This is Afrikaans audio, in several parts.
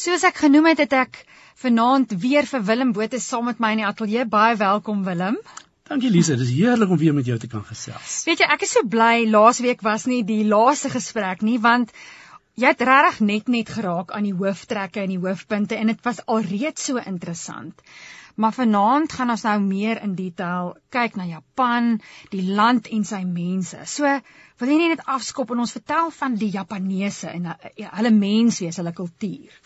Soos ek genoem het, het ek vanaand weer vir Willem Botha saam met my in die ateljee. Baie welkom Willem. Dankie Lise, dit is heerlik om weer met jou te kan gesels. Weet jy, ek is so bly laasweek was nie die laaste gesprek nie, want jy het regtig net net geraak aan die hooftrekke en die hoofpunte en dit was alreeds so interessant. Maar vanaand gaan ons nou meer in detail kyk na Japan, die land en sy mense. So, wil jy net afskop en ons vertel van die Japaneese en hulle menswees, hulle kultuur.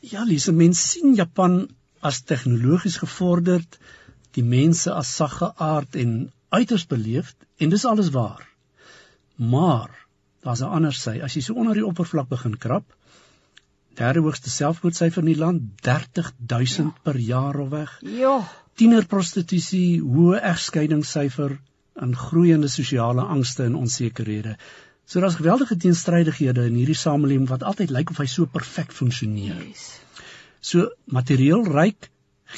Ja, Lise, mense sien Japan as tegnologies gevorderd, die mense as sagge aard en uiters beleefd en dis alles waar. Maar daar's 'n ander sy. As jy so onder die oppervlak begin krap, derde hoogste selfmoordsyfer in die land, 30000 ja. per jaar alweg. Ja. Tienerprostitusie, hoë egskeidingssyfer en groeiende sosiale angste en onsekerhede. So daar's geweldige teenstrydighede in hierdie samelewing wat altyd lyk of hy so perfek funksioneer. Yes. So materieel ryk,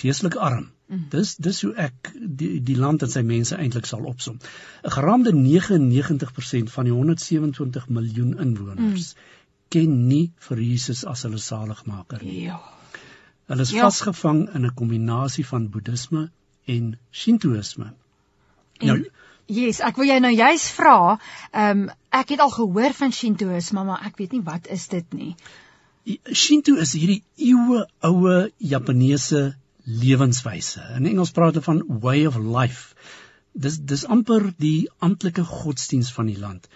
geestelik arm. Mhm. Dis dis hoe ek die die land en sy mense eintlik sal opsom. 'n Geraamde 99% van die 127 miljoen inwoners mm. ken nie vir Jesus as hulle saligmaker nie. Ja. Hulle is ja. vasgevang in 'n kombinasie van boeddhisme en shintoïsme. Nou Yes, ek wil jou nou juist vra, ehm um, ek het al gehoor van shintoïsme, maar ek weet nie wat is dit nie. Shinto is hierdie eeue oue Japaneese lewenswyse. In Engels praat hulle van way of life. Dis dis amper die amptelike godsdiens van die land.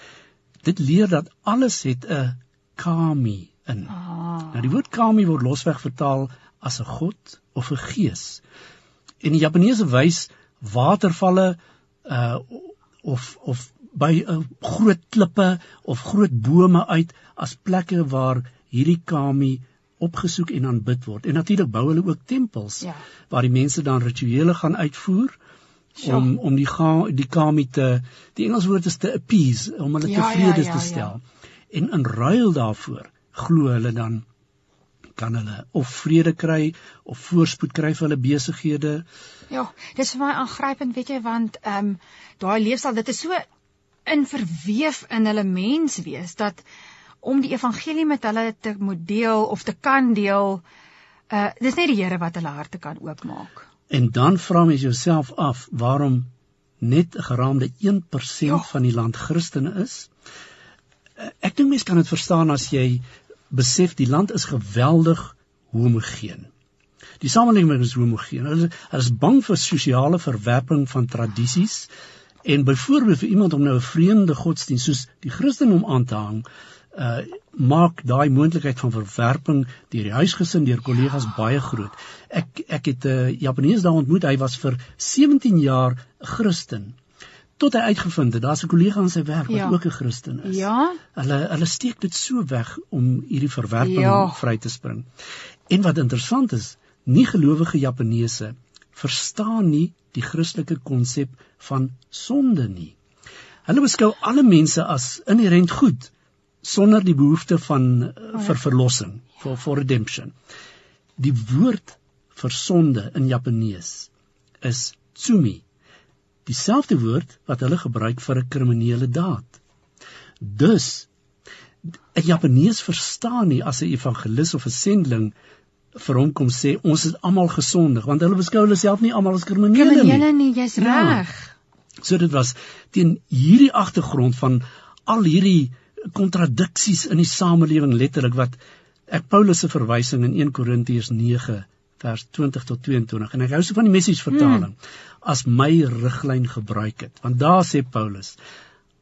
Dit leer dat alles het 'n kami in. Ah. Nou die woord kami word losweg vertaal as 'n god of 'n gees. En die Japaneese wys watervalle uh of of by uh, groot klippe of groot bome uit as plekke waar hierdie kami opgesoek en aanbid word. En natuurlik bou hulle ook tempels ja. waar die mense dan rituele gaan uitvoer ja. om om die ga, die kami te die Engels woord is te appease om hulle ja, tevrede ja, ja, te stel. Ja. En in ruil daarvoor glo hulle dan kan hulle of vrede kry of voorspoed kry vir hulle besighede. Ja, dis vir my aangrypend, weet jy, want ehm um, daai leefstyl, dit is so in verweef in hulle menswees dat om die evangelie met hulle te moet deel of te kan deel. Uh dis net die Here wat hulle harte kan oopmaak. En dan vra mens jouself af waarom net 'n geraamde 1% jo. van die land Christene is. Ek dink mense kan dit verstaan as jy besef die land is geweldig homogeen. Die samelewing is homogeen. Hulle, hulle is bang vir sosiale verwerping van tradisies en byvoorbeeld vir iemand om nou 'n vreemde godsdienst soos die Christendom aan te hang, uh maak daai moontlikheid van verwerping deur die huisgesin deur kollegas ja. baie groot. Ek ek het 'n uh, Japanees daar ontmoet. Hy was vir 17 jaar Christen tot hy uitgevind het daar's 'n kollega aan sy werk wat ja. ook 'n Christen is. Ja. Hulle hulle steek dit so weg om hierdie verwerping ja. vry te spring. En wat interessant is, nie gelowige Japaneese verstaan nie die Christelike konsep van sonde nie. Hulle beskou alle mense as inherënt goed sonder die behoefte van uh, vir verlossing, vir for redemption. Die woord vir sonde in Japanees is tsumi. Dieselfde woord wat hulle gebruik vir 'n kriminele daad. Dus 'n Japanees verstaan nie as 'n evangelis of 'n sendeling vir hom kom sê ons is almal gesondig want hulle beskou hulle self nie almal as kriminele nie. Kriminele nie, jy's ja. reg. So dit was teen hierdie agtergrond van al hierdie kontradiksies in die samelewing letterlik wat ek Paulus se verwysing in 1 Korintiërs 9 vers 20 tot 22 en ek hou so van die message vertaling hmm. as my riglyn gebruik het want daar sê Paulus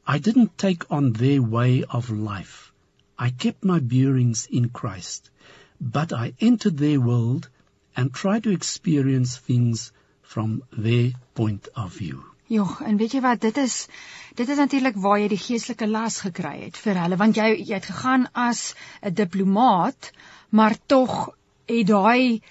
I didn't take on their way of life I kept my bearings in Christ but I entered their world and tried to experience things from their point of view. Jogg, en weet jy wat, dit is dit is natuurlik waar jy die geestelike las gekry het vir hulle, want jy jy het gegaan as 'n diplomaat, maar tog het daai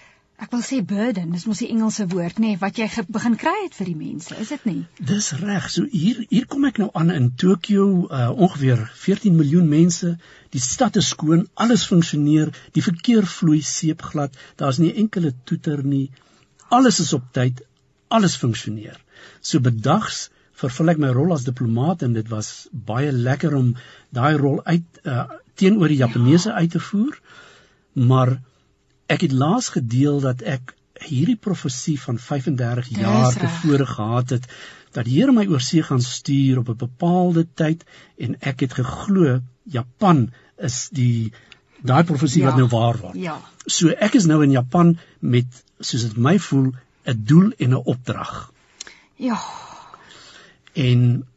ek wil sê burden, dis mos die Engelse woord nê, nee, wat jy begin kry het vir die mense, is dit nie? Dis reg. So hier hier kom ek nou aan in Tokio, uh, ongeveer 14 miljoen mense. Die stad is skoon, alles funksioneer, die verkeer vloei seepglad. Daar's nie enkele toeter nie. Alles is op tyd, alles funksioneer. So bedags vervul ek my rol as diplomaat en dit was baie lekker om daai rol uit uh, teenoor die Japaneese uit te voer. maar ek het laas gedeel dat ek hierdie profesie van 35 jaar tevore gehad het dat die Here my oor see gaan stuur op 'n bepaalde tyd en ek het geglo Japan is die daai profesie ja, wat nou waar word. Ja. So ek is nou in Japan met soos dit my voel 'n doel en 'n opdrag. Ja. En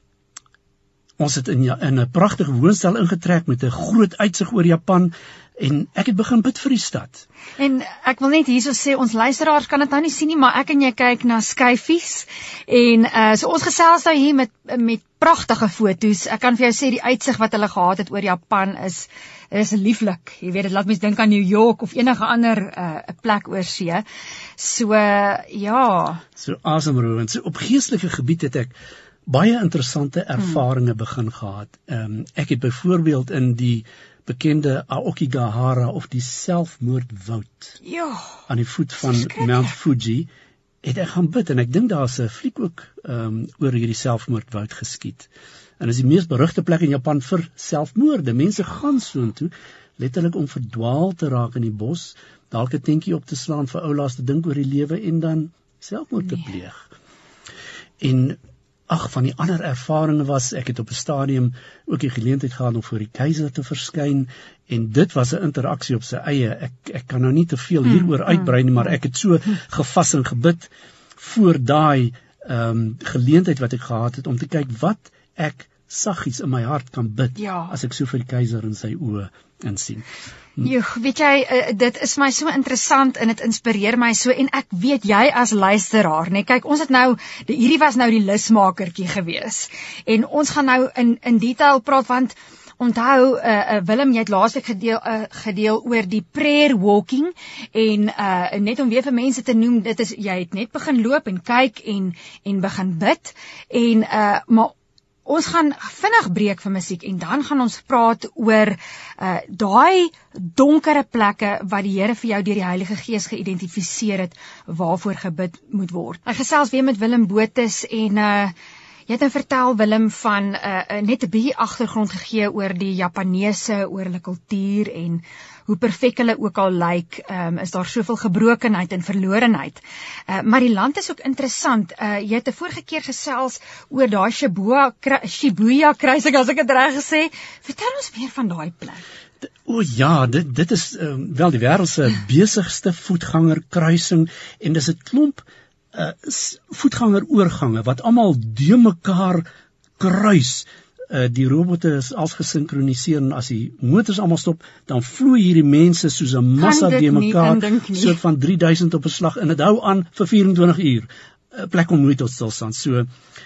ons het in ja, in 'n pragtige woonstel ingetrek met 'n groot uitsig oor Japan en ek het begin bid vir die stad. En ek wil net hierso sê ons luisteraars kan dit nou nie sien nie, maar ek en jy kyk na skyfies en uh so ons gesels nou hier met met pragtige foto's. Ek kan vir jou sê die uitsig wat hulle gehad het oor Japan is is lieflik. Jy weet dit laat mense dink aan New York of enige ander 'n uh, plek oor see. So uh, ja. So asemrowend. So op geestelike gebied het ek baie interessante hmm. ervarings hmm. begin gehad. Ehm um, ek het byvoorbeeld in die bekende Aokigahara of die selfmoordwoud. Ja. Aan die voet van Mount Fuji het ek gaan bid en ek dink daar's 'n fliek ook ehm um, oor hierdie selfmoordwoud geskied. En dis die mees berugte plek in Japan vir selfmoorde. Mense gaan soontoe letterlik om verdwaal te raak in die bos, dalk 'n tentjie op te slaan vir oulaas te dink oor die lewe en dan selfmoord nee. te pleeg. En ag van die ander ervarings was ek het op 'n stadium ook die geleentheid gehad om voor die keiser te verskyn en dit was 'n interaksie op sy eie. Ek ek kan nou nie te veel hieroor mm, uitbrei nie maar ek het so gevas en gebid voor daai ehm um, geleentheid wat ek gehad het om te kyk wat ek saggies in my hart kan bid ja. as ek so vir die keiser in sy oë insien Joh, weet jy, uh, dit is my so interessant en dit inspireer my so en ek weet jy as luisteraar, nee, kyk, ons het nou die hierdie was nou die lusmakertjie gewees. En ons gaan nou in in detail praat want onthou uh, uh Willem, jy het laasweek gedeel uh, gedeel oor die prayer walking en uh net om weer vir mense te noem, dit is jy het net begin loop en kyk en en begin bid en uh maar Ons gaan vinnig breek vir musiek en dan gaan ons praat oor uh daai donkere plekke wat die Here vir jou deur die Heilige Gees geïdentifiseer het waarvoor gebid moet word. Ek gesels weer met Willem Botus en uh jy het nou vertel Willem van uh net 'n bietjie agtergrond gegee oor die Japaneese, oor hulle kultuur en hoe perfek hulle ook al lyk, um, is daar soveel gebrokenheid en verlorenheid. Uh, maar die land is ook interessant. Uh, jy het 'n vorige keer gesels oor daai Shibuya Shibuya kruising as ek dit reg gesê. Vertel ons meer van daai plek. O ja, dit dit is um, wel die wêreld se besigste voetganger kruising en dis 'n klomp uh, voetgangeroorgange wat almal de mekaar kruis uh, die robotte is als gesinkroniseer en as die motors almal stop, dan vloei hierdie mense soos 'n massa de mekaar, soort van 3000 op 'n slag en dit hou aan vir 24 uur. 'n plek om nooit tot stil staan. So uh,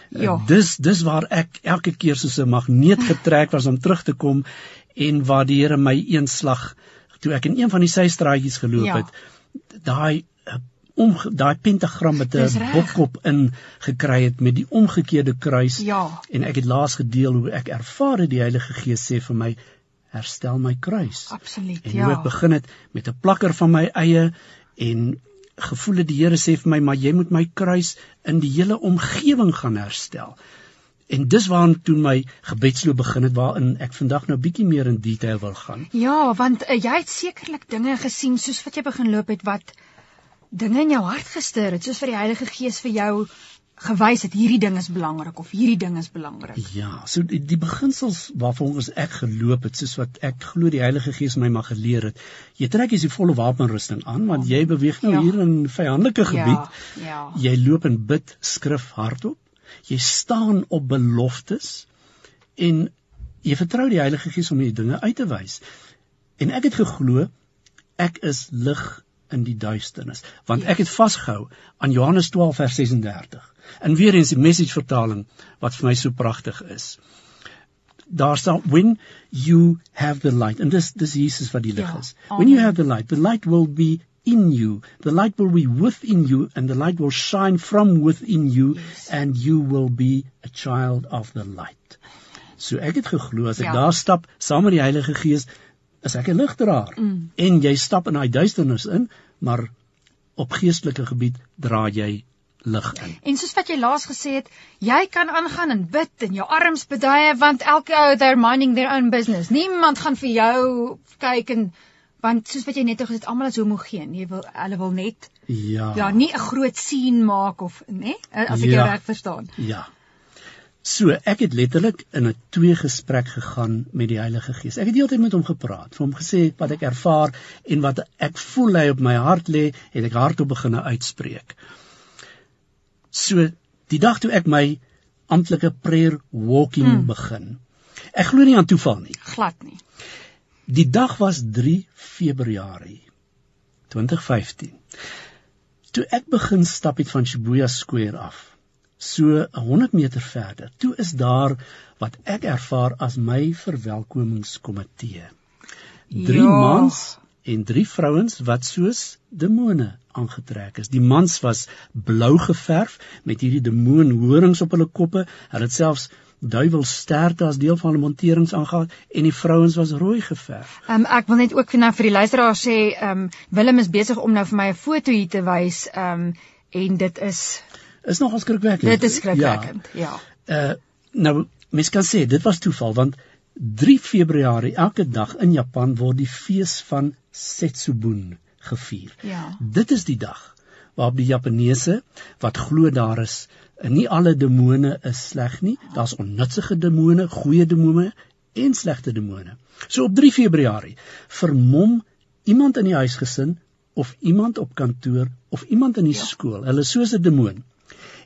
ja. dis dis waar ek elke keer soos 'n magneet getrek was om terug te kom en waar die Here my eenslag toe ek in een van die systraatjies geloop ja. het, daai om daai pentagram met 'n bokkop in gekry het met die omgekeerde kruis ja. en ek het laas gedeel hoe ek ervaar het die Heilige Gees sê vir my herstel my kruis. Absoluut. En ja. hoe ek begin het met 'n plakker van my eie en gevoel het die Here sê vir my maar jy moet my kruis in die hele omgewing gaan herstel. En dis waarom toe my gebedsloop begin het waarin ek vandag nou bietjie meer in detail wil gaan. Ja, want uh, jy het sekerlik dinge gesien soos wat jy begin loop het wat dinge in jou hart gestuur het, soos vir die Heilige Gees vir jou gewys het hierdie ding is belangrik of hierdie ding is belangrik. Ja, so die, die beginsels waarvan ons ek geloop het, soos wat ek glo die Heilige Gees my mag geleer het. Jy trek jy die volle wapenrusting aan want jy beweeg nou ja. hier in vyandelike ja, gebied. Ja, ja. Jy loop en bid skrif hardop. Jy staan op beloftes en jy vertrou die Heilige Gees om hierdie dinge uit te wys. En ek het geglo ek is lig in die duisternis. Want ek het vasgehou aan Johannes 12 vers 36 en weer eens die message vertaling wat vir my so pragtig is. Daar staan when you have the light and this this Jesus wat die lig ja, is. When you have the light the light will be in you. The light will be within you and the light will shine from within you yes. and you will be a child of the light. So ek het geglo as ek ja. daar stap saam met die Heilige Gees is ek 'n ligdraer mm. en jy stap in daai duisternis in, maar op geestelike gebied dra jy lig in. En soos wat jy laas gesê het, jy kan aangaan en bid en jou arms beduie want elke ou they're minding their own business. Niemand gaan vir jou kyk en want soos wat jy net gesê het almal is homogeen jy wil hulle wil net ja ja nie 'n groot sien maak of nê as ek ja. jou reg verstaan ja So, ek het letterlik in 'n twee gesprek gegaan met die Heilige Gees. Ek het heeltyd met hom gepraat, vir hom gesê wat ek ervaar en wat ek voel hy op my hart lê, het ek hardop begine uitspreek. So, die dag toe ek my amptelike prayer walking hmm. begin. Ek glo nie aan toeval nie. Glad nie. Die dag was 3 Februarie 2015. Toe ek begin stap het van Shibuya Square af, so 100 meter verder, toe is daar wat ek ervaar as my verwelkomingskomitee. Drie ja. mans en drie vrouens wat soos demone aangetrek is. Die mans was blou geverf met hierdie demoonhorings op hulle koppe. Hulle het selfs duiwelsterte as deel van hulle monterings aangegaan en die vrouens was rooi geverf. Um, ek wil net ook nou vir die luisteraars sê, ehm um, Willem is besig om nou vir my 'n foto hier te wys, ehm um, en dit is is nogal skrikwekkend. Dit is skrikwekkend, ja. ja. Uh nou mens kan sê dit was toeval want 3 Februarie elke dag in Japan word die fees van Setsubun gevier. Ja. Dit is die dag waarop die Japaneese wat glo daar is nie alle demone is sleg nie. Daar's onnutsige demone, goeie demone en slegte demone. So op 3 Februarie vermom iemand in die huisgesin of iemand op kantoor of iemand in die ja. skool, hulle soos 'n demoon.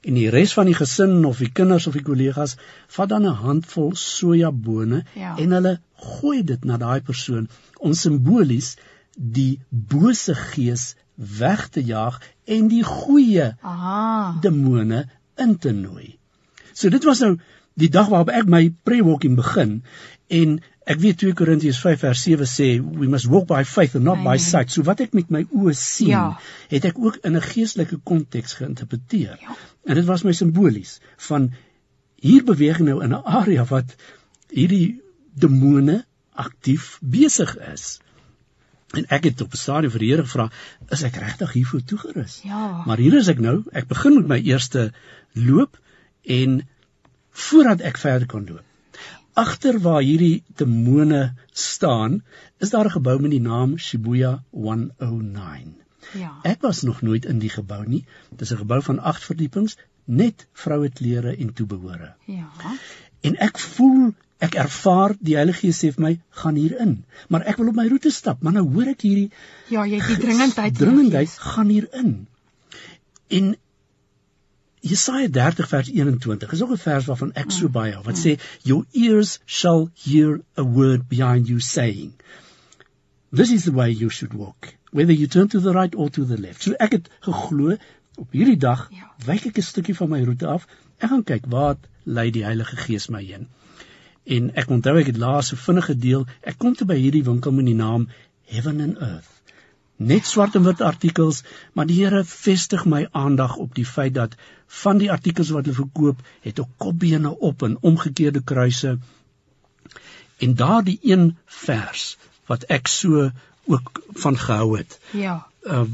En die res van die gesin of die kinders of die kollegas vat dan 'n handvol sojabone ja. en hulle gooi dit na daai persoon om simbolies die bose gees weg te jaag en die goeie aha demone in te nooi. So dit was nou die dag waarop ek my pre-walking begin en ek weet 2 Korintiërs 5 vers 7 sê we must walk by faith and not Amen. by sight. So wat ek met my oë sien, ja. het ek ook in 'n geestelike konteks geïnterpreteer. Ja. En dit was my simbolies van hier beweeg nou in 'n area wat hierdie demone aktief besig is. En ek het op 'n stadium vir die Here gevra, is ek regtig hiervoor toegerus? Ja. Maar hier is ek nou. Ek begin met my eerste loop en voordat ek verder kan loop. Agter waar hierdie demone staan, is daar 'n gebou met die naam Shibuya 109. Ja. Ek was nog nooit in die gebou nie. Dit is 'n gebou van 8 verdiepings, net vroue klere en toebehore. Ja. En ek voel ek ervaar die Heilige Gees sê vir my gaan hier in maar ek wil op my roete stap maar nou hoor ek hierdie ja jy het die dringendheid dringendheid gaan hier in en Jesaja 30 vers 21 is ook 'n vers waarvan ek so mm. baie wat mm. sê your ears shall hear a word behind you saying this is the way you should walk whether you turn to the right or to the left so ek het geglo op hierdie dag ja. wyk ek 'n stukkie van my roete af ek gaan kyk waar lei die Heilige Gees my heen En ek onthou ek het laas so vinnig gedeel, ek kom te by hierdie winkel met die naam Heaven and Earth. Net swart en wit artikels, maar die Here vestig my aandag op die feit dat van die artikels wat hulle verkoop, het ook kopbene op en omgekeerde kruise. En daardie een vers wat ek so ook van gehou het. Ja. Uh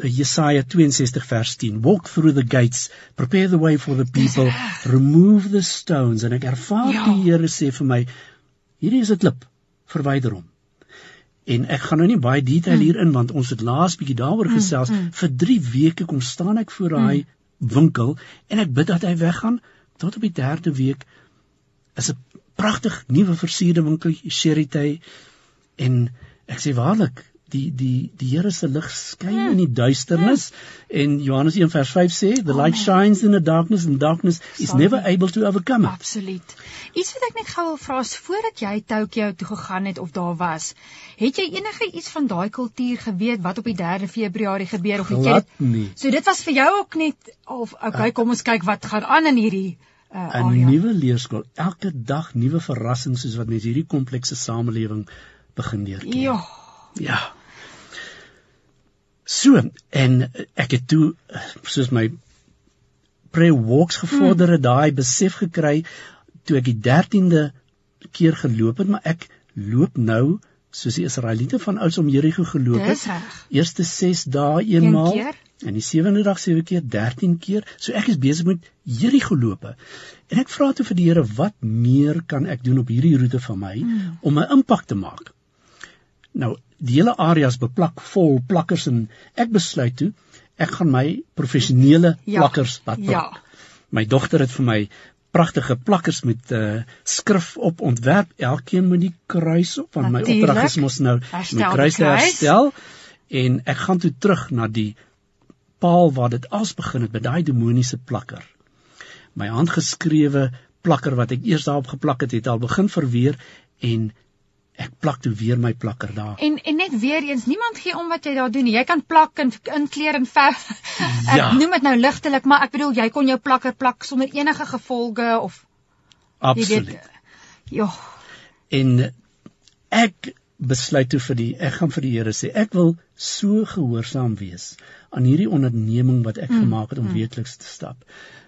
Jesaja 62 vers 10 Walk through the gates prepare the way for the people remove the stones en ek ervaar ja. die Here sê vir my hierdie is 'n klip verwyder hom en ek gaan nou nie baie detail mm. hierin want ons het laas bietjie daaroor mm, gesels mm. vir 3 weke kom staan ek voor daai mm. winkel en ek bid dat hy weggaan tot op die 3de week is 'n pragtig nuwe versierde winkel Cherity en ek sê waarlik die die die Here se lig skyn ja. in die duisternis ja. en Johannes 1 vers 5 sê the light oh, shines in the darkness and darkness Sorry. is never able to overcome it. Absoluut. Iets wat ek net gou wil vra is voordat jy Tokyo toe gegaan het of daar was, het jy enige iets van daai kultuur geweet wat op die 3 Februarie gebeur of het jy nie. So dit was vir jou ook net of okay, kom ons kyk wat gaan aan in hierdie uh, 'n nuwe leerskool. Elke dag nuwe verrassings soos wat mense hierdie komplekse samelewing begin leer ken. Ja. Ja. So en ek het toe soos my prayer walks gevorder het, hmm. daai besef gekry toe ek die 13de keer geloop het, maar ek loop nou soos die Israeliete van ouds om Jerigo geloop het. Eerste 6 dae eenmaal een en die sewende dag sewe keer, 13 keer. So ek is besig met Jerigo lope. En ek vra toe vir die Here, wat meer kan ek doen op hierdie roete van my hmm. om 'n impak te maak? Nou, die hele area is beplak vol plakkers en ek besluit toe ek gaan my professionele ja, plakkers laat plak. Ja. My dogter het vir my pragtige plakkers met uh, skrif op ontwerp, elkeen met die kruis op want my opdrag is mos nou my kruis te herstel en ek gaan toe terug na die paal waar dit als begin het by daai demoniese plakker. My handgeskrewe plakker wat ek eers daarop geplak het, het al begin verweer en ek plak toe weer my plakker daar. En en net weer eens, niemand gee om wat jy daar doen nie. Jy kan plak en inkleur en verf. Ek ja. noem dit nou ligtelik, maar ek bedoel jy kon jou plakker plak sonder enige gevolge of Absoluut. Ja. En ek besluit toe vir die ek gaan vir die Here sê ek wil so gehoorsaam wees aan hierdie onderneming wat ek mm, gemaak het om mm. weekliks te stap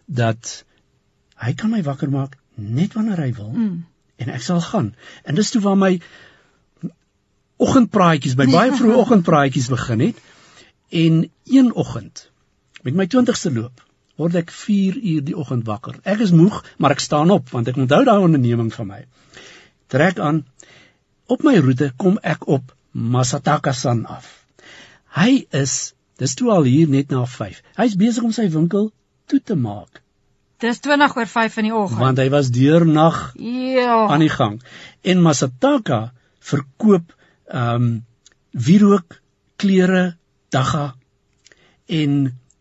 dat hy kan my wakker maak net wanneer hy wil. Mm en ek sal gaan. En dis toe waar my oggendpraatjies, my baie vroeë oggendpraatjies begin het. En een oggend met my 20ste loop word ek 4 uur die oggend wakker. Ek is moeg, maar ek staan op want ek onthou daai onderneming van my. Trek aan. Op my roete kom ek op Masataka-san af. Hy is, dis toe al hier net na 5. Hy's besig om sy winkel toe te maak. Dis 20 oor 5 in die oggend. Want hy was deurnag ja. aan die gang. En Masataka verkoop ehm um, wierook, klere, dagga en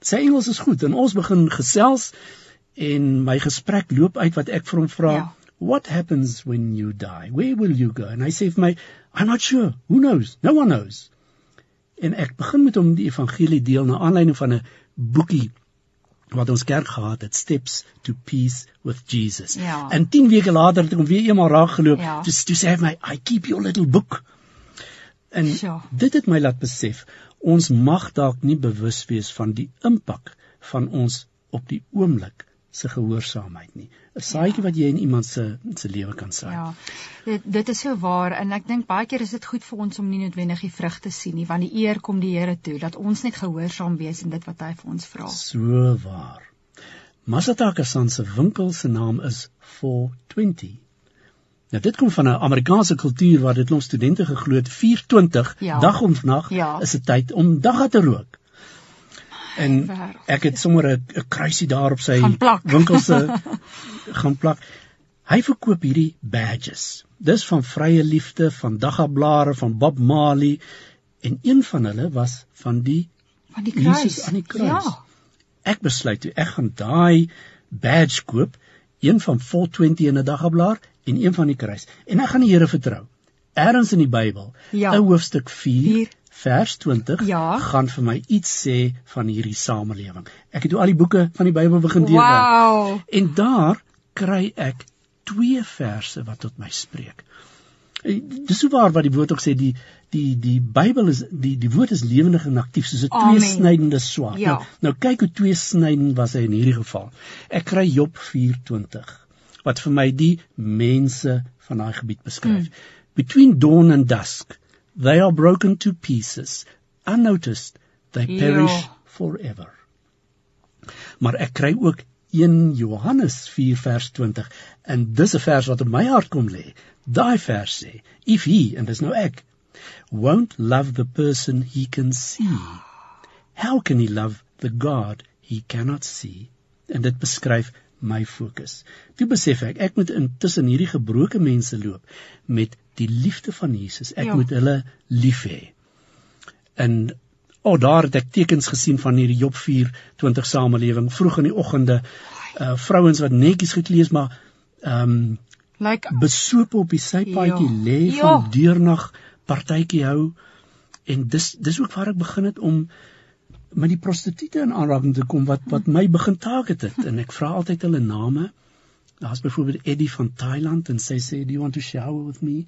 sy Engels is goed en ons begin gesels en my gesprek loop uit wat ek vir hom vra. Ja. What happens when you die? Where will you go? And I say for my I'm not sure. Who knows? No one knows. En ek begin met hom die evangelie deel na aanleiding van 'n boekie wat ons kerk gehad het steps to peace with Jesus. Ja. En 10 weke later het ek hom weer eenmaal raak geloop. Ja. Toe toe sê hy my I keep your little book. En ja. dit het my laat besef ons mag dalk nie bewus wees van die impak van ons op die oomblik se gehoorsaamheid nie. 'n Saadjie ja. wat jy in iemand se se lewe kan saai. Ja. Dit dit is so waar en ek dink baie keer is dit goed vir ons om nie noodwendig die vrugte sien nie, want die eer kom die Here toe dat ons net gehoorsaam wees in dit wat hy vir ons vra. So waar. Masataka-san se winkel se naam is 420. Nou dit kom van 'n Amerikaanse kultuur waar dit ons studente geglo het 420 ja. dag en nag ja. is 'n tyd om dagga te rook en ek het sommer 'n kruisie daar op sy winkel se gaan plak. Hy verkoop hierdie badges. Dis van vrye liefde, van daggablare, van Bob Marley en een van hulle was van die van die kruis Jesus aan die kruis. Ja. Ek besluit toe ek gaan daai badge koop, een van 420 in 'n daggablaar en een van die kruis. En ek gaan die Here vertrou. Ergens in die Bybel, ja. 'n hoofstuk 4, 4 vers 20 ja. gaan vir my iets sê van hierdie samelewing. Ek het al die boeke van die Bybel begin deurwerk. Wow. En daar kry ek twee verse wat tot my spreek. Dis so waar wat die woord ook sê die die die Bybel is die die woord is lewendig en aktief soos 'n tweesnydende swaard. Ja. Nou, nou kyk hoe tweesnydend was hy in hierdie geval. Ek kry Job 4:20 wat vir my die mense van daai gebied beskryf. Hmm. Between dawn and dusk They are broken to pieces, unnoticed, they perish ja. forever. Maar ek kry ook 1 Johannes 4 vers 20 en dis 'n vers wat op my hart kom lê. Daai vers sê, if he en dis nou ek won't love the person he can see, how can he love the God he cannot see? En dit beskryf my fokus. Toe besef ek ek moet intussen hierdie gebroke mense loop met die liefde van Jesus. Ek ja. moet hulle lief hê. En o, oh, daar het ek tekens gesien van hierdie Job 4:20 samelewing vroeg in die oggende uh vrouens wat netjies gekleed is maar ehm um, like besoop op die sypaadjie ja. lê ja. van deurnag partytjie hou en dis dis ook waar ek begin het om met die prostituie in aanraking te kom wat wat my begin taak het dit en ek vra altyd hulle name. Daar's byvoorbeeld Eddie van Thailand en sy sê do you want to shower with me?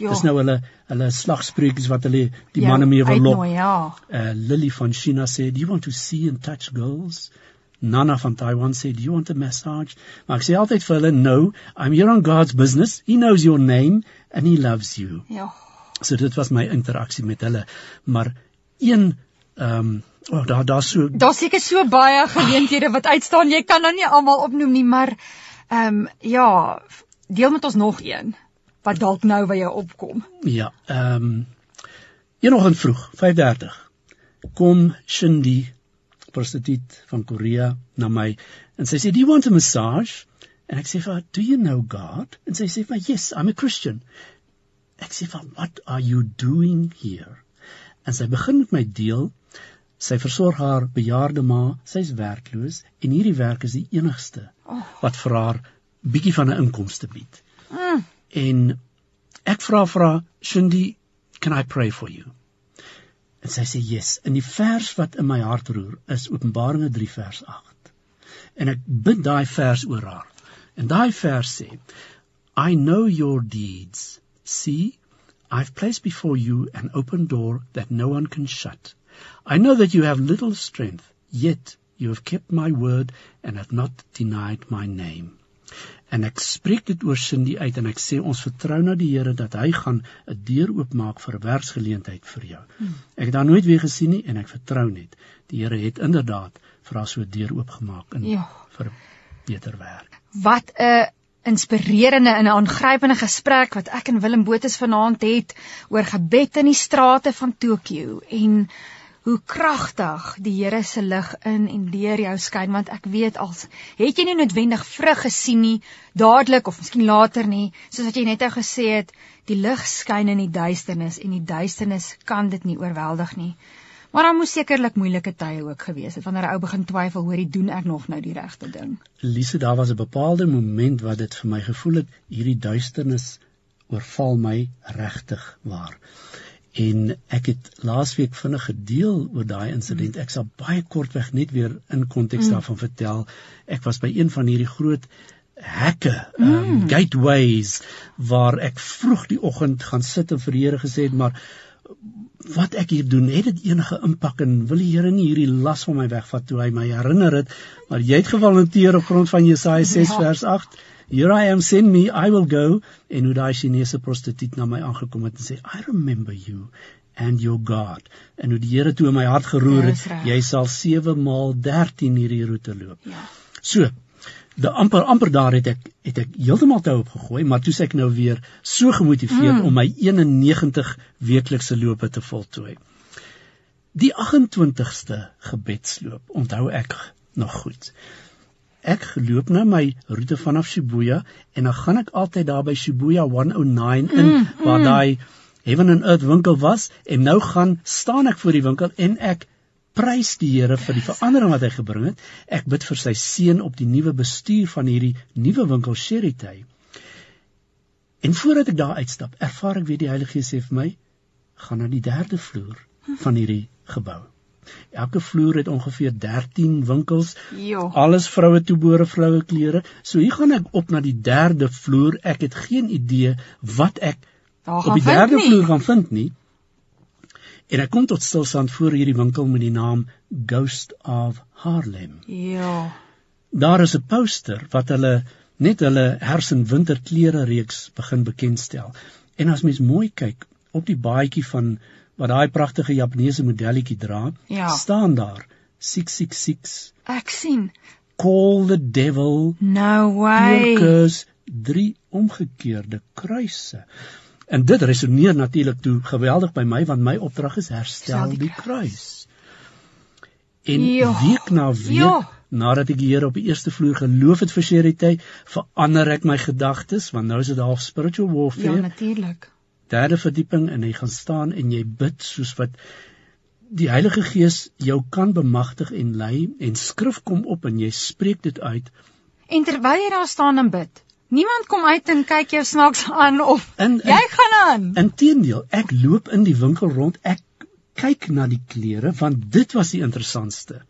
Ja. Dis nou hulle hulle slagspreeks wat hulle die ja, manne mee wil lok. Ja. Uh Lily van China sê do you want to see and touch girls? Nana van Taiwan sê do you want a massage? Maar ek sê altyd vir hulle no, I'm here on God's business. He knows your name and he loves you. Ja. So dit was my interaksie met hulle. Maar een ehm um, Oh, daar daar's so Daar's seker so baie geleenthede wat uitstaan. Jy kan nou nie almal opnoem nie, maar ehm um, ja, deel met ons nog een wat dalk nou by jou opkom. Ja, ehm um, Eendag vroeg, 5:30, kom Shindy prostituut van Korea na my en sy sê, "Do you want a massage?" En ek sê vir haar, "Do you know God?" En sy sê vir my, "Yes, I'm a Christian." Ek sê vir haar, "What are you doing here?" En sy begin met my deel Sy versorg haar bejaarde ma, sy's werkloos en hierdie werk is die enigste oh. wat vir haar bietjie van 'n inkomste bied. Mm. En ek vra vir haar, "Shindy, can I pray for you?" En sy sê, "Yes." In die vers wat in my hart roer is Openbaringe 3 vers 8. En ek bid daai vers oor haar. En daai vers sê, "I know your deeds. See, I've placed before you an open door that no one can shut." I know that you have little strength, yet you have kept my word and have not denied my name. En ek spreek dit oor Cindy uit en ek sê ons vertrou na die Here dat hy gaan 'n deur oopmaak vir 'n werksgeleentheid vir jou. Hmm. Ek het haar nooit weer gesien nie en ek vertrou net die Here het inderdaad vir haar so 'n deur oopgemaak in ja. vir beter werk. Wat 'n inspirerende en 'n aangrypende gesprek wat ek en Willem Botus vanaand het oor gebed in die strate van Tokio en hoe kragtig die Here se lig in en deur jou skyn want ek weet als het jy nie noodwendig vrug gesien nie dadelik of miskien later nie soos wat jy net nou gesê het die lig skyn in die duisternis en die duisternis kan dit nie oorweldig nie. Maar daar moes sekerlik moeilike tye ook gewees het wanneer 'n ou begin twyfel hoor ek doen ek nog nou die regte ding? Lise daar was 'n bepaalde moment wat dit vir my gevoel het hierdie duisternis oorval my regtig waar en ek het laasweek vinnig gedeel oor daai insident. Ek sal baie kortweg net weer in konteks mm. daarvan vertel. Ek was by een van hierdie groot hekke, um, mm. gateways waar ek vroeg die oggend gaan sit en vir die Here gesê het, maar wat ek hier doen, het dit enige impak en wil die Here nie hierdie las van my wegvat toe hy my herinner het, maar jy het gevolunteer op grond van Jesaja 6 ja. vers 8 Here I am send me I will go en hoe daai Chinese prostituut na my aangekom het en sê I remember you and your God en hoe die Here toe in my hart geroer het ja, jy sal 7 maal 13 hierdie roete loop. Ja. So de amper amper daar het ek het ek heeltemal te op gegooi maar toe sê ek nou weer so gemotiveerd mm. om my 91 weeklikse lope te voltooi. Die 28ste gebedsloop onthou ek nog goed ek geloop nou my roete vanaf Shibuya en dan gaan ek altyd daar by Shibuya 109 in mm, waar mm. daai Heaven and Earth winkel was en nou gaan staan ek voor die winkel en ek prys die Here vir die verandering wat hy gebring het. Ek bid vir sy seën op die nuwe bestuur van hierdie nuwe winkel Sherity. En voordat ek daar uitstap, ervaar ek weer die Heilige Gees sê vir my, gaan na die derde vloer van hierdie gebou. Elke vloer het ongeveer 13 winkels. Jo. Alles vroue toebore vroue klere. So hier gaan ek op na die derde vloer. Ek het geen idee wat ek op die derde nie. vloer gaan vind nie. En ek kom tot stilstand voor hierdie winkel met die naam Ghost of Harlem. Ja. Daar is 'n poster wat hulle net hulle hers en winterklere reeks begin bekendstel. En as mens mooi kyk op die baadjie van wat daai pragtige Japaneese modelletjie dra, ja. staan daar 666. Ek sien. Call the devil. No way. Because drie omgekeerde kruise. En dit resoneer natuurlik toe geweldig by my want my opdrag is herstel die kruis. En jo. week na week jo. nadat ek hier op die eerste vloer geloof het vir Charity, verander ek my gedagtes want nou is dit half spiritual warfare. Ja, natuurlik derde verdieping en jy gaan staan en jy bid soos wat die Heilige Gees jou kan bemagtig en lei en skrif kom op en jy spreek dit uit. En terwyl jy daar staan en bid, niemand kom uit en kyk jou snaaks aan of in, in, jy gaan aan. Inteendeel, ek loop in die winkel rond, ek kyk na die klere want dit was die interessantste.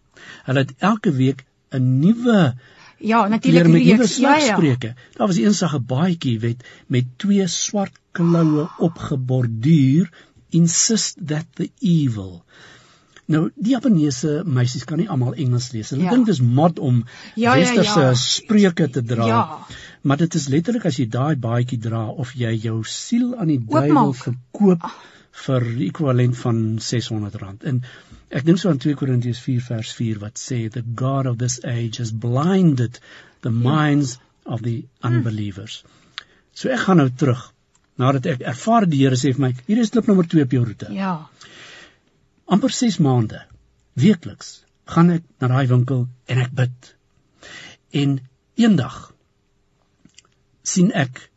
Hulle het elke week 'n nuwe Ja, natuurlik die nuwe slagspreuke. Ja, ja. Daar was eensag 'n baadjie met met twee swart kloue opgeborduur insist that the evil. Nou, die Japaneese meisies kan nie almal Engels lees. Hulle ja. dink dit is mod om ja, westerse ja, ja. spreuke te dra. Ja. Maar dit is letterlik as jy daai baadjie dra of jy jou siel aan die duiwel verkoop vir ekwivalent van R600. En Ek dink so aan 2 Korintiërs 4 vers 4 wat sê the god of this age has blinded the minds of the unbelievers. So ek gaan nou terug nadat ek ervaar die Here sê vir my, hier is klip nommer 2 op jou roete. Ja. amper 6 maande weekliks gaan ek na daai winkel en ek bid. En eendag sien ek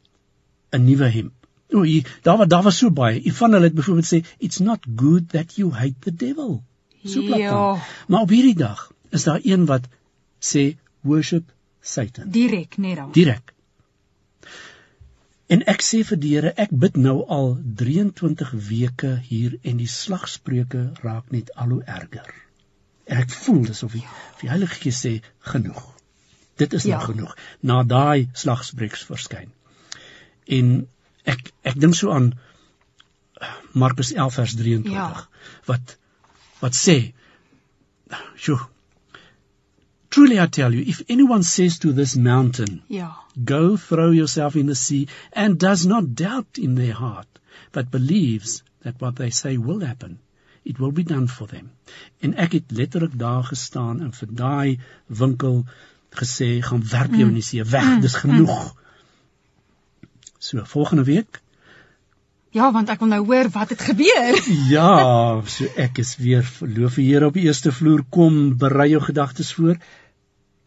'n nuwe hemp. O, hier, daar was daar was so baie. Een van hulle het byvoorbeeld sê it's not good that you hate the devil. So plat. Ja. Maar op hierdie dag is daar een wat sê worship Satan. Direk net dan. Direk. En ek sê vir die Here, ek bid nou al 23 weke hier en die slagspreuke raak net al hoe erger. En ek voel asof die, of die Heilige Gees sê genoeg. Dit is nou Ja. genoeg. Na daai slagspreuks verskyn. En ek ek dink so aan Markus 11 vers 23 Ja. wat wat sê Sjoe. Truly I tell you, if anyone says to this mountain, Ja. Go throw yourself in the sea, and does not doubt in their heart, but believes that what they say will happen, it will be done for them. En ek het letterlik daar gestaan en vir daai winkel gesê, gaan werp jou in die see weg, dis genoeg. So volgende week, Ja, want ek wil nou hoor wat het gebeur. ja, so ek is weer verloof die Here op die eerste vloer kom, berei jou gedagtes voor.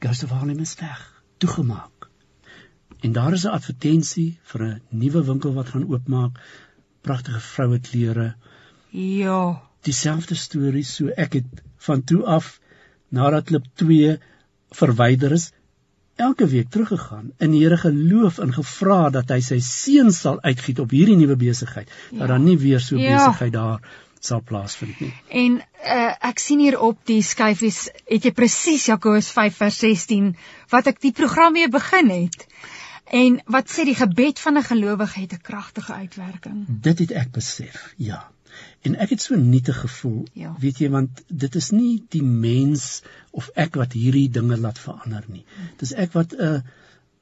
Ghost of Harlem is weg, toegemaak. En daar is 'n advertensie vir 'n nuwe winkel wat gaan oopmaak. Pragtige vroue klere. Ja. Dieselfde storie, so ek het van toe af nadat klip 2 verwyder is, elke week teruggegaan in die Here geloof en gevra dat hy sy seën sal uitgiet op hierdie nuwe besigheid, ja. dat daar nie weer so Ja. besigheid daar sal plaasvind nie. En uh, ek sien hier op die skyfies het jy presies Jakobus 5 vers 16 wat ek die program mee begin het. En wat sê die gebed van 'n gelowige het 'n kragtige uitwerking. Dit het ek besef, ja. En ek het so nietig gevoel, Ja. weet jy, want dit is nie die mens of ek wat hierdie dinge laat verander nie. Dis ek wat 'n uh,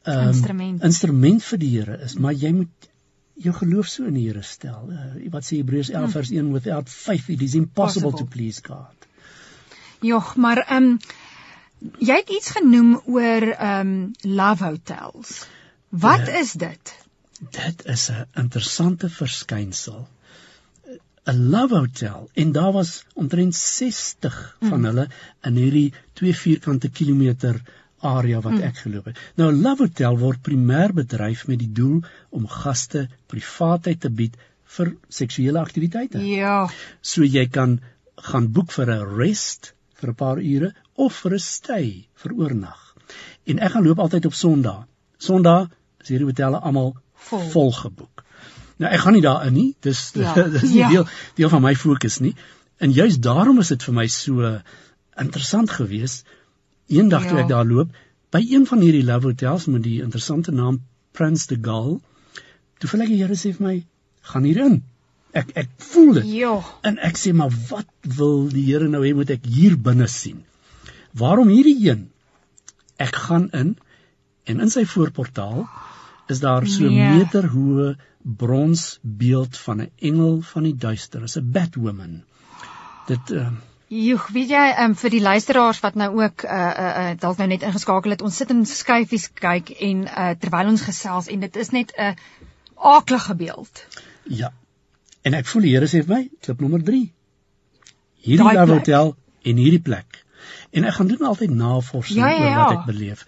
um, Instrument. instrument vir die Here is, maar jy moet jou geloof so in die Here stel. Uh, wat sê Hebreërs 11 vers 1 without faith it is impossible Possible. to please God. Jogg, maar ehm um, jy het iets genoem oor ehm um, love hotels. Wat Ja. is dit? Dit is 'n interessante verskynsel. 'n Love Hotel en daar was omtrent 60 van hulle in hierdie 2 vierkante kilometer area wat ek geloop het. Nou 'n Love Hotel word primêr bedryf met die doel om gaste privaatheid te bied vir seksuele aktiwiteite. Ja. So jy kan gaan boek vir 'n rest vir 'n paar ure of vir 'n stay vir oornag. En ek gaan loop altyd op Sondag. Sondag is hierdie hotelle almal Vol. vol geboek. Nou ek gaan nie daarin nie. Dis Ja. dis nie Ja. deel deel van my fokus nie. En juist daarom is dit vir my so interessant geweest eendag toe Ja. ek daar loop by een van hierdie love hotels met die interessante naam Prince de Gaulle. Toe voel ek die Here sê vir my, gaan hierin. Ek ek voel dit. Ja. En ek sê maar wat wil die Here nou hê moet ek hier binne sien? Waarom hierdie een? Ek gaan in en in sy voorportaal is daar so 'n Nee. meter hoë bronsbeeld van 'n engel van die duister, is 'n Batwoman. Dit uh, Joeg, weet jy, um, vir die luisteraars wat nou ook uh uh, uh dalk nou net ingeskakel het, ons sit in skyfies kyk en uh terwyl ons gesels en dit is net 'n aaklige beeld. ja. En ek voel die Here sê vir my, klip nommer 3. Hierdie Love. Hotel en hierdie plek. En ek gaan doen altyd navorsing Ja, ja, oor ja. wat ek beleef.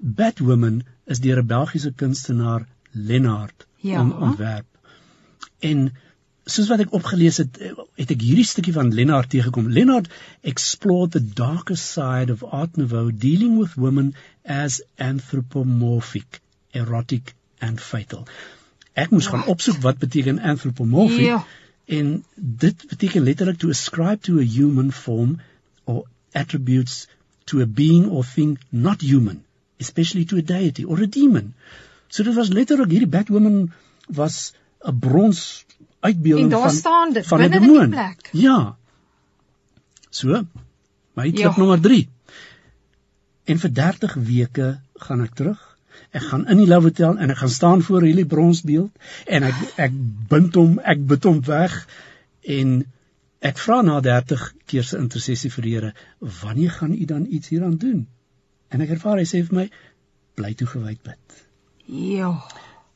Batwoman is deur 'n Belgiese kunstenaar Lennard Ja. on, ontwerp. En soos wat ek opgelees het, het ek hierdie stukkie van Lennard tegekom. Lennard explored the darker side of Art Nouveau dealing with women as anthropomorphic, erotic and fatal. Ek moes gaan opsoek wat beteken anthropomorphic Ja. en dit beteken letterlik to ascribe to a human form or attributes to a being or thing not human, especially to a deity or a demon. So dit was letterlik hierdie Batwoman was 'n brons uitbeelding van staan dit, van 'n demoon. plek. Ja. So, my klip Ja. nommer 3. En vir 30 weke gaan ek terug. Ek gaan in die Love Hotel en ek gaan staan voor hierdie bronsbeeld en ek ek bind hom, ek bid hom weg en ek vra na 30 keer se intersessie vir die Here, wanneer gaan u dan iets hieraan doen? En ek ervaar hy sê vir my, bly toegewyd bid. Ja.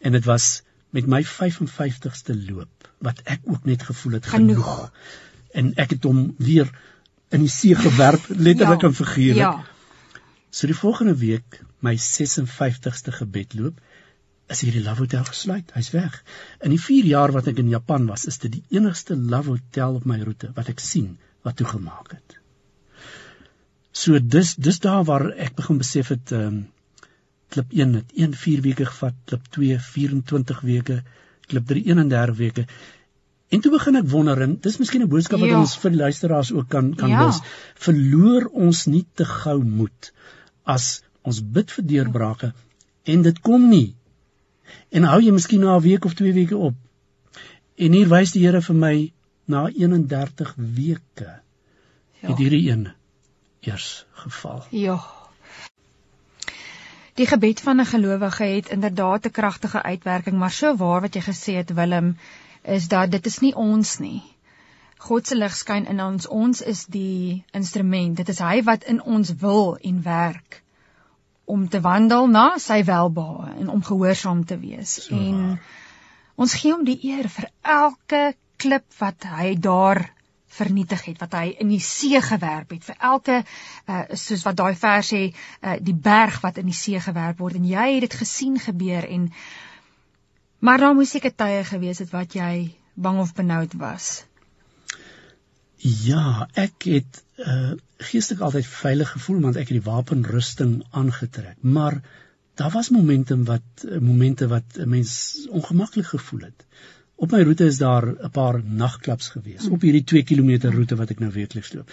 En dit was met my 55ste loop wat ek ook net gevoel het genoeg, genoeg. en ek het hom weer in die see gewerp letterlik ja, en figuurlik. Ja. So die volgende week my 56ste gebedloop is hierdie Love Hotel gesluit. Hy's weg. In die 4 jaar wat ek in Japan was, is dit die enigste Love Hotel op my roete wat ek sien wat toegemaak het. So dis dis daar waar ek begin besef het ehm um, klip 1 het 1 4 weke gevat, klip 2 24 weke, klip 3 31 weke. En toe begin ek wonder en dis miskien 'n boodskap wat ja. ons vir die luisteraars ook kan kan ja. los. Verloor ons nie te gou moed as ons bid vir deurbrake en dit kom nie. En hou jy miskien na 'n week of 2 weke op. En hier wys die Here vir my na 31 weke ja. het hierdie een eers geval. Ja. Die gebed van 'n gelowige het inderdaad 'n kragtige uitwerking, maar so waar wat jy gesê het Willem, is dat dit is nie ons nie. God se lig skyn in ons. Ons is die instrument. Dit is hy wat in ons wil en werk om te wandel na sy welbehae en om gehoorsaam te wees. So. En ons gee hom die eer vir elke klip wat hy daar vernietig het wat hy in die see gewerp het. Vir elke uh, soos wat daai vers sê uh, die berg wat in die see gewerp word. En jy het dit gesien gebeur en maar daar moes seker tye gewees het wat jy bang of benoud was. Ja ek het uh, geestelik altyd veilig gevoel want ek het die wapenrusting aangetrek. Maar daar was momente wat momente wat 'n mens ongemaklik gevoel het Op my roete is daar 'n paar nagklaps gewees op hierdie 2 km roete wat ek nou weekliks loop.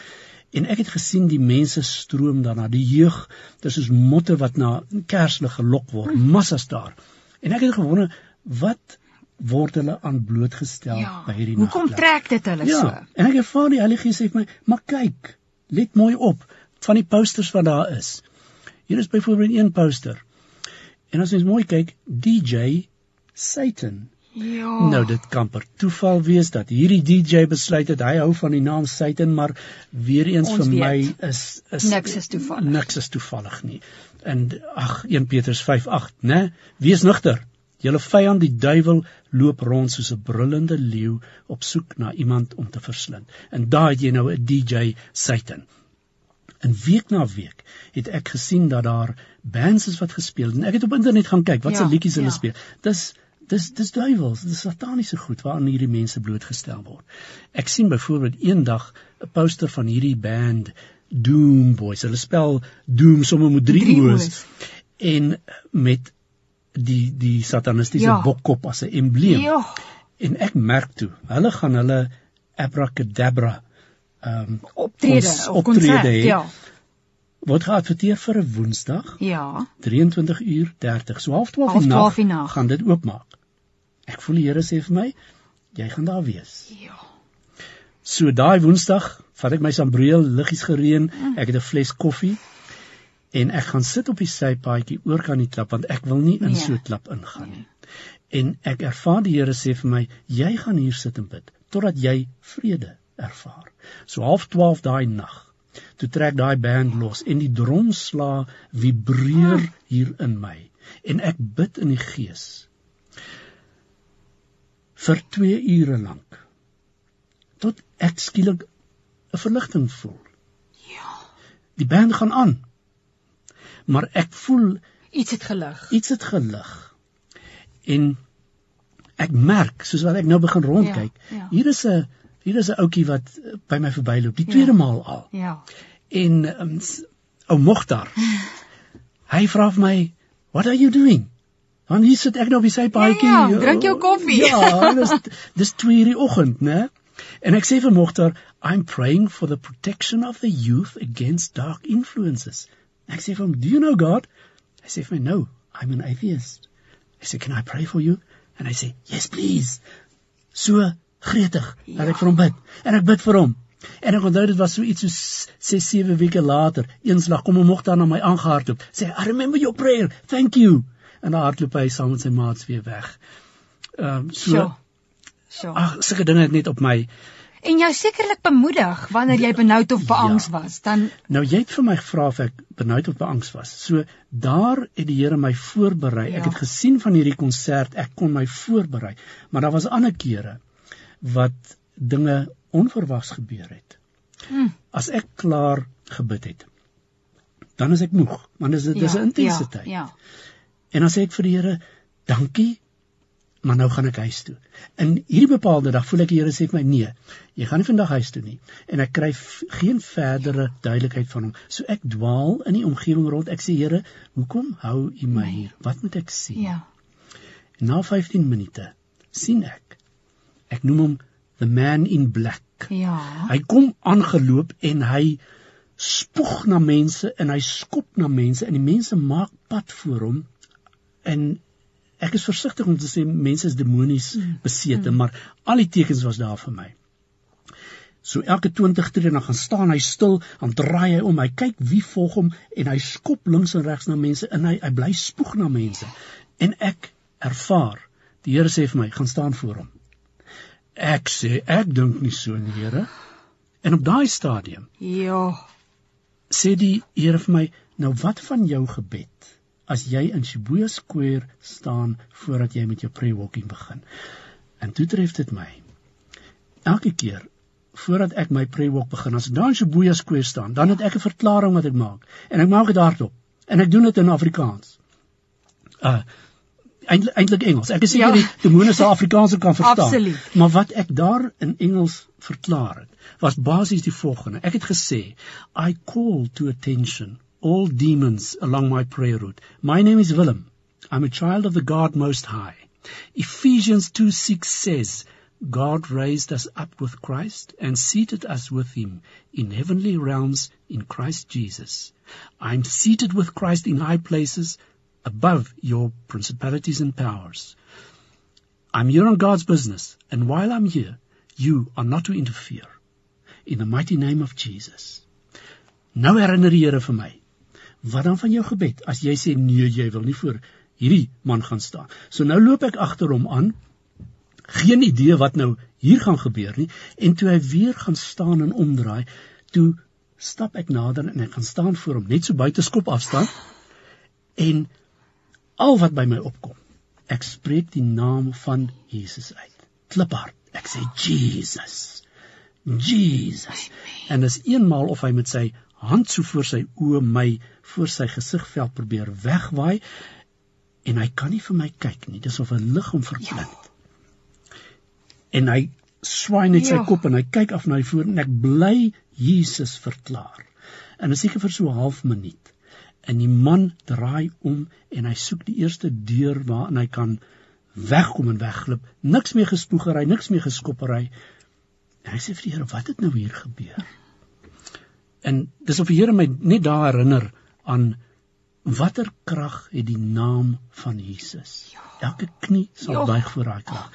En ek het gesien die mense stroom daarna, die jeug, dis soos motte wat na kerslig gelok word, massas daar. En ek het gewonder wat word hulle aan blootgestel ja, by hierdie nagklap. Hoekom trek dit hulle ja, so? En ek ervaar die Heilige Gees sê vir my, "Maar kyk, let mooi op van die posters wat daar is." Hier is byvoorbeeld een poster. En as jy mooi kyk, DJ Satan Ja. Nou dit kan per toeval wees dat hierdie DJ besluit het hy hou van die naam Satan, maar weer eens Ons vir weet. my is is niks is toevallig. Niks is toevallig nie. En ag 1 Petrus 5:8, né? Wees nugter. Julle vyand die duiwel loop rond soos 'n brullende leeu op soek na iemand om te verslind. En daai het jy nou 'n DJ Satan. En week na week het ek gesien dat daar bands is wat gespeel het en ek het op internet gaan kyk wat se ja, liedjies hulle ja. speel. Dis dis dis duiwels, dis sataniese goed waaraan hierdie mense blootgestel word. Ek sien byvoorbeeld eendag 'n poster van hierdie band Doom Boys. Hulle spel Doom sommer met drie o's en met die die satanistiese ja. bokkop as 'n embleem. Ja. En ek merk toe, hulle gaan hulle abracadabra ehm um, optrede of optrede hê. Ja word geadverteer vir 'n Woensdag. Ja. 23 uur 30. So half 12 in die nag gaan dit oopmaak. Ek voel die Here sê vir my, jy gaan daar wees. Ja. So daai Woensdag vat ek my sambreel, liggies gereën, mm. ek het 'n fles koffie en ek gaan sit op die sypaadjie oor kan die klap want ek wil nie in nee. so 'n klap ingaan nie. Nee. En ek ervaar die Here sê vir my, jy gaan hier sit en bid totdat jy vrede ervaar. So half 12 daai nag. Toe trek daai band los en die drumsla vibreer ah. hier in my en ek bid in die gees vir 2 ure lank tot ek skielik 'n verligting voel. Ja. Die band gaan aan. Maar ek voel iets het gelig. Iets het gelig. En ek merk soos wat ek nou begin rondkyk, ja, ja. hier is 'n hier is 'n ouetjie wat by my verbyloop, die tweede ja. maal al. Ja. En um, ou Mogtar. hy vra vir my, "What are you doing?" Want hier sit ek nou op die sypaadjie. Ja, ja, drink jou koffie. Ja, dis dis 2:00 in die oggend, né? En ek sê vir Mogter, I'm praying for the protection of the youth against dark influences. Ek sê vir hom, "Do you know God?" Hy sê vir my, "No, I'm an atheist." Ek sê, "Can I pray for you?" En hy sê, "Yes, please." So gretig dat ja. ek vir hom bid. En ek bid vir hom. En ek onthou dit was so iets so 6 7 weke later, eenslag kom hom Mogter na my aangehardloop. Sê, "I remember your prayer. Thank you." En dan hardloop hy saam met sy maats weer weg. Ehm um, so Sjoe. Sjoe. Ag, sulke dinge het net op my en jou sekerlik bemoedig wanneer jy benoud of beangs ja. was. Dan Nou jy het vir my gevra of ek benoud of beangs was. So daar het die Here my voorberei. Ja. Ek het gesien van hierdie konsert, ek kon my voorberei. Maar daar was ander kere wat dinge onverwags gebeur het. Hmm. As ek klaar gebid het, dan is ek moeg, want dit is dit ja, is 'n intensiteit. Ja, ja. En dan sê ek vir die Here, dankie maar nou gaan ek huis toe. In hierdie bepaalde dag voel ek die Here sê vir my nee, jy gaan nie vandag huis toe nie. En ek kry geen verdere duidelikheid van hom. So ek dwaal in die omgewing rond. Ek sê Here, hoekom hou U my hier? Wat moet ek sien? Ja. En na 15 minute sien ek. Ek noem hom the man in black. Ja. Hy kom aangeloop en hy spoeg na mense en hy skop na mense en die mense maak pad voor hom en ek is versigtig om te sê mense is demonies mm. besete, mm. maar al die tekens was daar vir my. So elke 20 tree dan gaan staan hy stil, dan draai hy om, hy kyk wie volg hom en hy skop links en regs na mense en hy hy bly spoeg na mense. En ek ervaar, die Here sê vir my, gaan staan voor hom. Ek sê ek dink nie so nie, Here. En op daai stadium, ja, sê die Here vir my, nou wat van jou gebed? As jy in Shibuya Square staan voordat jy met jou pre-walking begin. En toe tref dit my. Elke keer voordat ek my pre-walk begin, as ek daar in Shibuya Square staan, dan het ek 'n verklaring wat ek maak en ek maak dit hardop en ek doen dit in Afrikaans. Uh eintlik Engels. Ek is seker ja. die demone se Afrikaans kan verstaan. Absoluut. Maar wat ek daar in Engels verklaar het, was basies die volgende. Ek het gesê, I call to attention all demons along my prayer route. My name is Willem. I'm a child of the God Most High. Ephesians 2 6 says, God raised us up with Christ and seated us with him in heavenly realms in Christ Jesus. I'm seated with Christ in high places above your principalities and powers. I'm here on God's business, and while I'm here, you are not to interfere. In the mighty name of Jesus. Nou herinner die Here vir my Wat dan van jou gebed as jy sê nee, jy wil nie voor hierdie man gaan staan. So nou loop ek agter hom aan. Geen idee wat nou hier gaan gebeur nie en toe hy weer gaan staan en omdraai, toe stap ek nader en ek gaan staan voor hom net so buite skop afstand. En al wat by my opkom, ek spreek die naam van Jesus uit. Kliphard. Ek sê Jesus. Jesus. En dis eenmaal of hy met sy hand so voor sy oë my voor sy gesigveld probeer wegwaai en hy kan nie vir my kyk nie. Dis of 'n lig hom verblind ja. en hy swaai net ja. sy kop en hy kyk af na my voor en ek bly Jesus verklaar. En dit seker vir so 'n half minuut. En die man draai om en hy soek die eerste deur waarin hy kan wegkom en wegglip niks meer gespoegery niks meer geskoppery. En hy sê vir die Here wat het nou hier gebeur En dis of die Here my net daar herinner aan watter krag het die naam van Jesus. Ja. Elke knie sal ja. buig voor daai krag.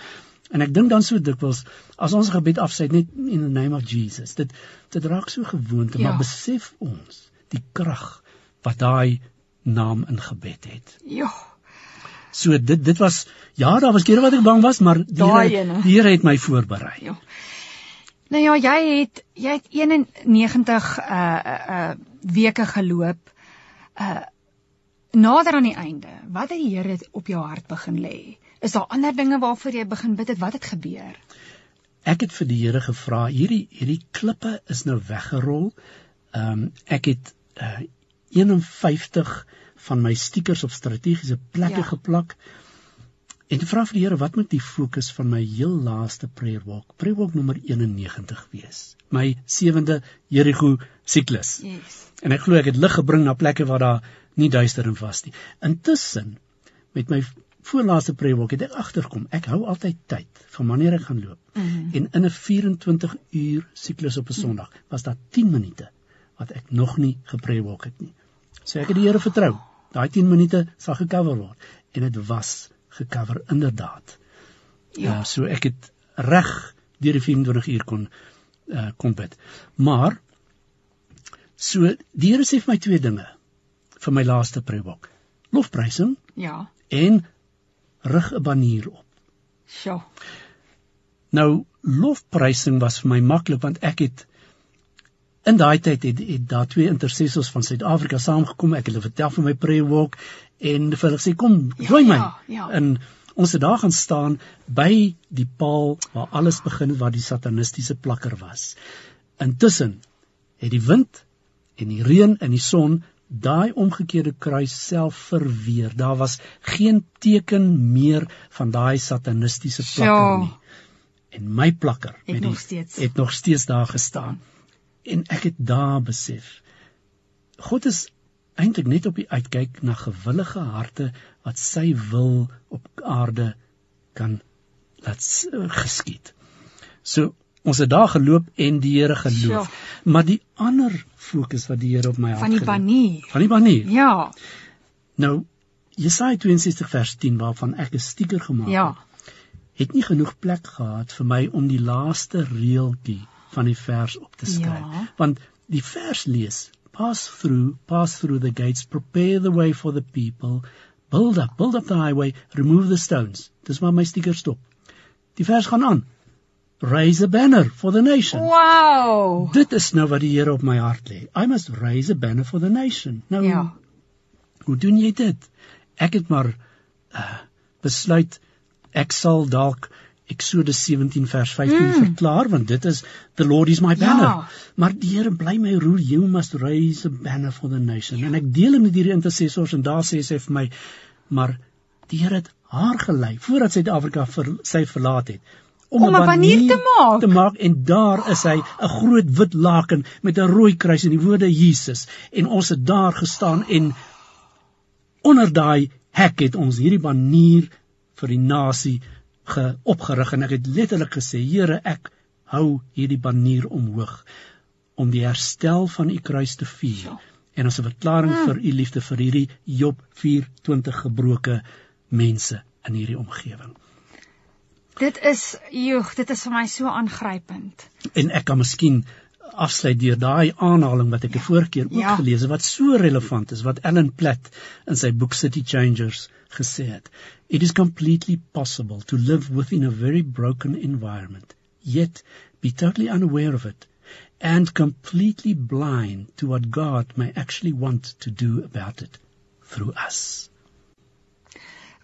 En ek dink dan so dikwels as ons gebed afsy net in the name of Jesus. Dit dit raak so gewoonte, ja. maar besef ons die krag wat daai naam in gebed het. Ja. So dit dit was ja, daar was kere wat ek bang was, maar die Here die Here het my voorberei. Ja. Nou ja, jy het jy het 91 uh uh weke geloop. Uh nader aan die einde. Wat het die Here op jou hart begin lê? Is daar ander dinge waarvoor jy begin bid het? Wat het gebeur? Ek het vir die Here gevra, hierdie hierdie klippe is nou weggerol. Ehm um, ek het uh 51 van my stickers op strategiese plekke ja. geplak. En te vra vir die Here wat moet die fokus van my heel laaste prayer walk, prayer walk nommer 91 wees. My sewende Jerigo siklus. Yes. En ek glo ek het lig gebring na plekke waar daar nie duister en was nie. Intussen met my voorlaaste prayer walk het ek agterkom, ek hou altyd tyd van wanneer ek gaan loop. Mm -hmm. En in 'n 24 uur siklus op 'n Sondag was daar 10 minute wat ek nog nie geprayer walk het nie. So ek het die Here vertrou. Daai 10 minute sal gekover word en dit was gekover inderdaad. Ja, uh, so ek het reg deur die 24 uur kon uh kom bid. Maar so die Here sê vir my twee dinge vir my laaste prebok. Lofprysing? Ja. En rig 'n banier op. Sjoe. Nou lofprysing was vir my maklik want ek het in daai tyd het, het daar twee intercessors van Suid-Afrika saamgekom. Ek het hulle vertel van my prayer walk en vir hulle sê kom, join ja, my. Ja, ja. En ons het daar gaan staan by die paal waar alles begin waar die satanistiese plakker was. Intussen het die wind en die reën en die son daai omgekeerde kruis self verweer. Daar was geen teken meer van daai satanistiese plakker nie. En my plakker het nog steeds het nog steeds daar gestaan. En ek het daar besef God is eintlik net op die uitkyk na gewillige harte wat sy wil op aarde kan laat geskied. So ons het daar geloop en die Here geloof. Ja. Maar die ander fokus wat die Here op my hart van die banier. Van die banier. Ja. Nou Jesaja 62 vers 10 waarvan ek 'n stiker gemaak ja. het. Het nie genoeg plek gehad vir my om die laaste reeltjie van die vers op te skryf. Ja. Want die vers lees: Pass through, pass through the gates, prepare the way for the people, build up, build up the highway, remove the stones. Dis waar my stiker stop. Die vers gaan aan raise a banner for the nation. Wow. Dit is nou wat die Here op my hart lê. I must raise a banner for the nation. Nou Ja. Hoe doen jy dit? Ek het maar uh, besluit ek sal dalk Eksodus 17 vers 15 mm. verklaar want dit is the Lord is my banner. Ja. Maar die Here bly my roer, you must raise a banner for the nation. Ja. En ek deel met hierdie intercessors en daar sê sy vir my maar die Here het haar gelei voordat Suid-Afrika vir sy verlaat het om 'n banier te maak. Te maak en daar is hy, 'n groot wit laken met 'n rooi kruis en die woorde Jesus en ons het daar gestaan en onder daai hek het ons hierdie banier vir die nasie geopgerig en ek het letterlik gesê Here ek hou hierdie banier omhoog om die herstel van u kruis te vier ja. en as 'n verklaring hmm. vir u liefde vir hierdie Job 24 gebroke mense in hierdie omgewing. Dit is joeg, dit is vir my so aangrypend. En ek kan miskien afsluit deur daai aanhaling wat ek die vorige keer ook ja. gelees het wat so relevant is wat Ellen Platt in sy boek City Changers gesê het. It is completely possible to live within a very broken environment yet be totally unaware of it and completely blind to what God may actually want to do about it through us.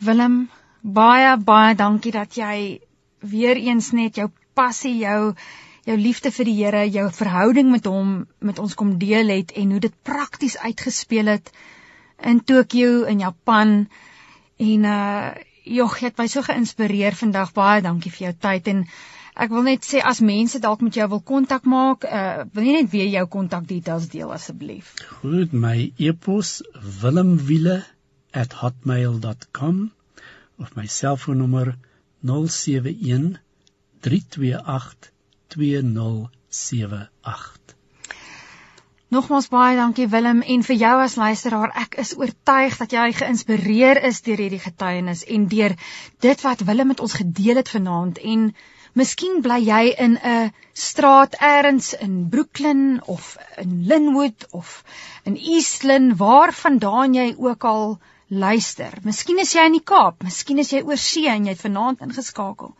Willem baie baie dankie dat jy weer eens net jou passie, jou jou liefde vir die Here, jou verhouding met hom met ons kom deel het en hoe dit prakties uitgespeel het in Tokio in Japan. En uh jogg, jy het my so geïnspireer vandag. Baie dankie vir jou tyd en ek wil net sê as mense dalk met jou wil kontak maak, uh wil jy net weer jou kontakdetails deel asseblief. Goed, my e-pos willemwiele@hotmail.com of my selfoonnommer 071 328 2078 Nogmaals baie dankie Willem en vir jou as luisteraar ek is oortuig dat jy geïnspireer is deur hierdie getuienis en deur dit wat Willem met ons gedeel het vanaand en miskien bly jy in 'n straat elders in Brooklyn of in Linwood of in Eastland waarvandaan jy ook al luister. Miskien is jy in die Kaap, miskien is jy oor see en jy het vanaand ingeskakel.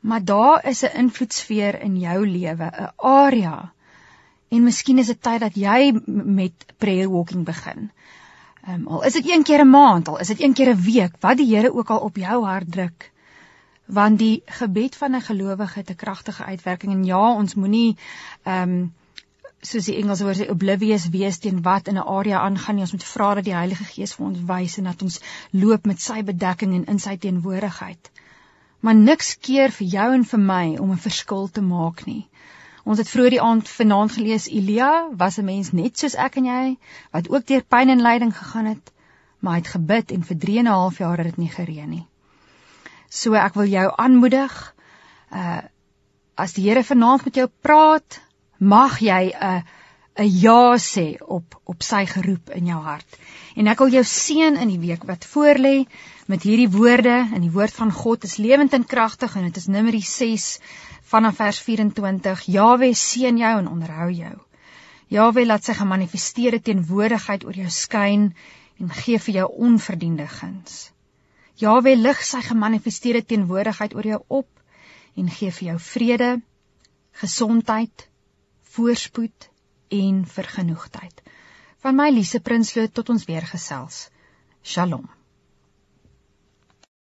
Maar daar is 'n invloedsfeer in jou lewe, 'n area. En miskien is dit tyd dat jy met prayer walking begin. Ehm um, al is dit een keer 'n maand, al is dit een keer 'n week, wat die Here ook al op jou hart druk. Want die gebed van 'n gelowige het 'n kragtige uitwerking en ja, ons moenie ehm um, soos die Engelse woord sê oblivious wees teen wat in 'n area aangaan nie. Ons moet vra dat die Heilige Gees vir ons wys en dat ons loop met sy bedekking en in sy teenwoordigheid. Maar niks keer vir jou en vir my om 'n verskil te maak nie. Ons het vroeër die aand vanaand gelees Elia was 'n mens net soos ek en jy wat ook deur pyn en lyding gegaan het, maar hy het gebid en vir 3 en 'n half jaar het dit nie gereën nie. So ek wil jou aanmoedig uh as die Here vanaand met jou praat, mag jy 'n 'n ja sê op op sy geroep in jou hart. En ek wil jou seën in die week wat voorlê met hierdie woorde in die woord van God is lewend en kragtig en dit is Numeri 6 vanaf vers 24. Jawe seën jou en onderhou jou. Jawe laat sy gemanifesteerde teenwoordigheid oor jou skyn en gee vir jou onverdiende guns. Jawe lig sy gemanifesteerde teenwoordigheid oor jou op en gee vir jou vrede, gesondheid, voorspoed en vergenoegdheid. Van my Lise Prinsloo tot ons weer gesels. Shalom.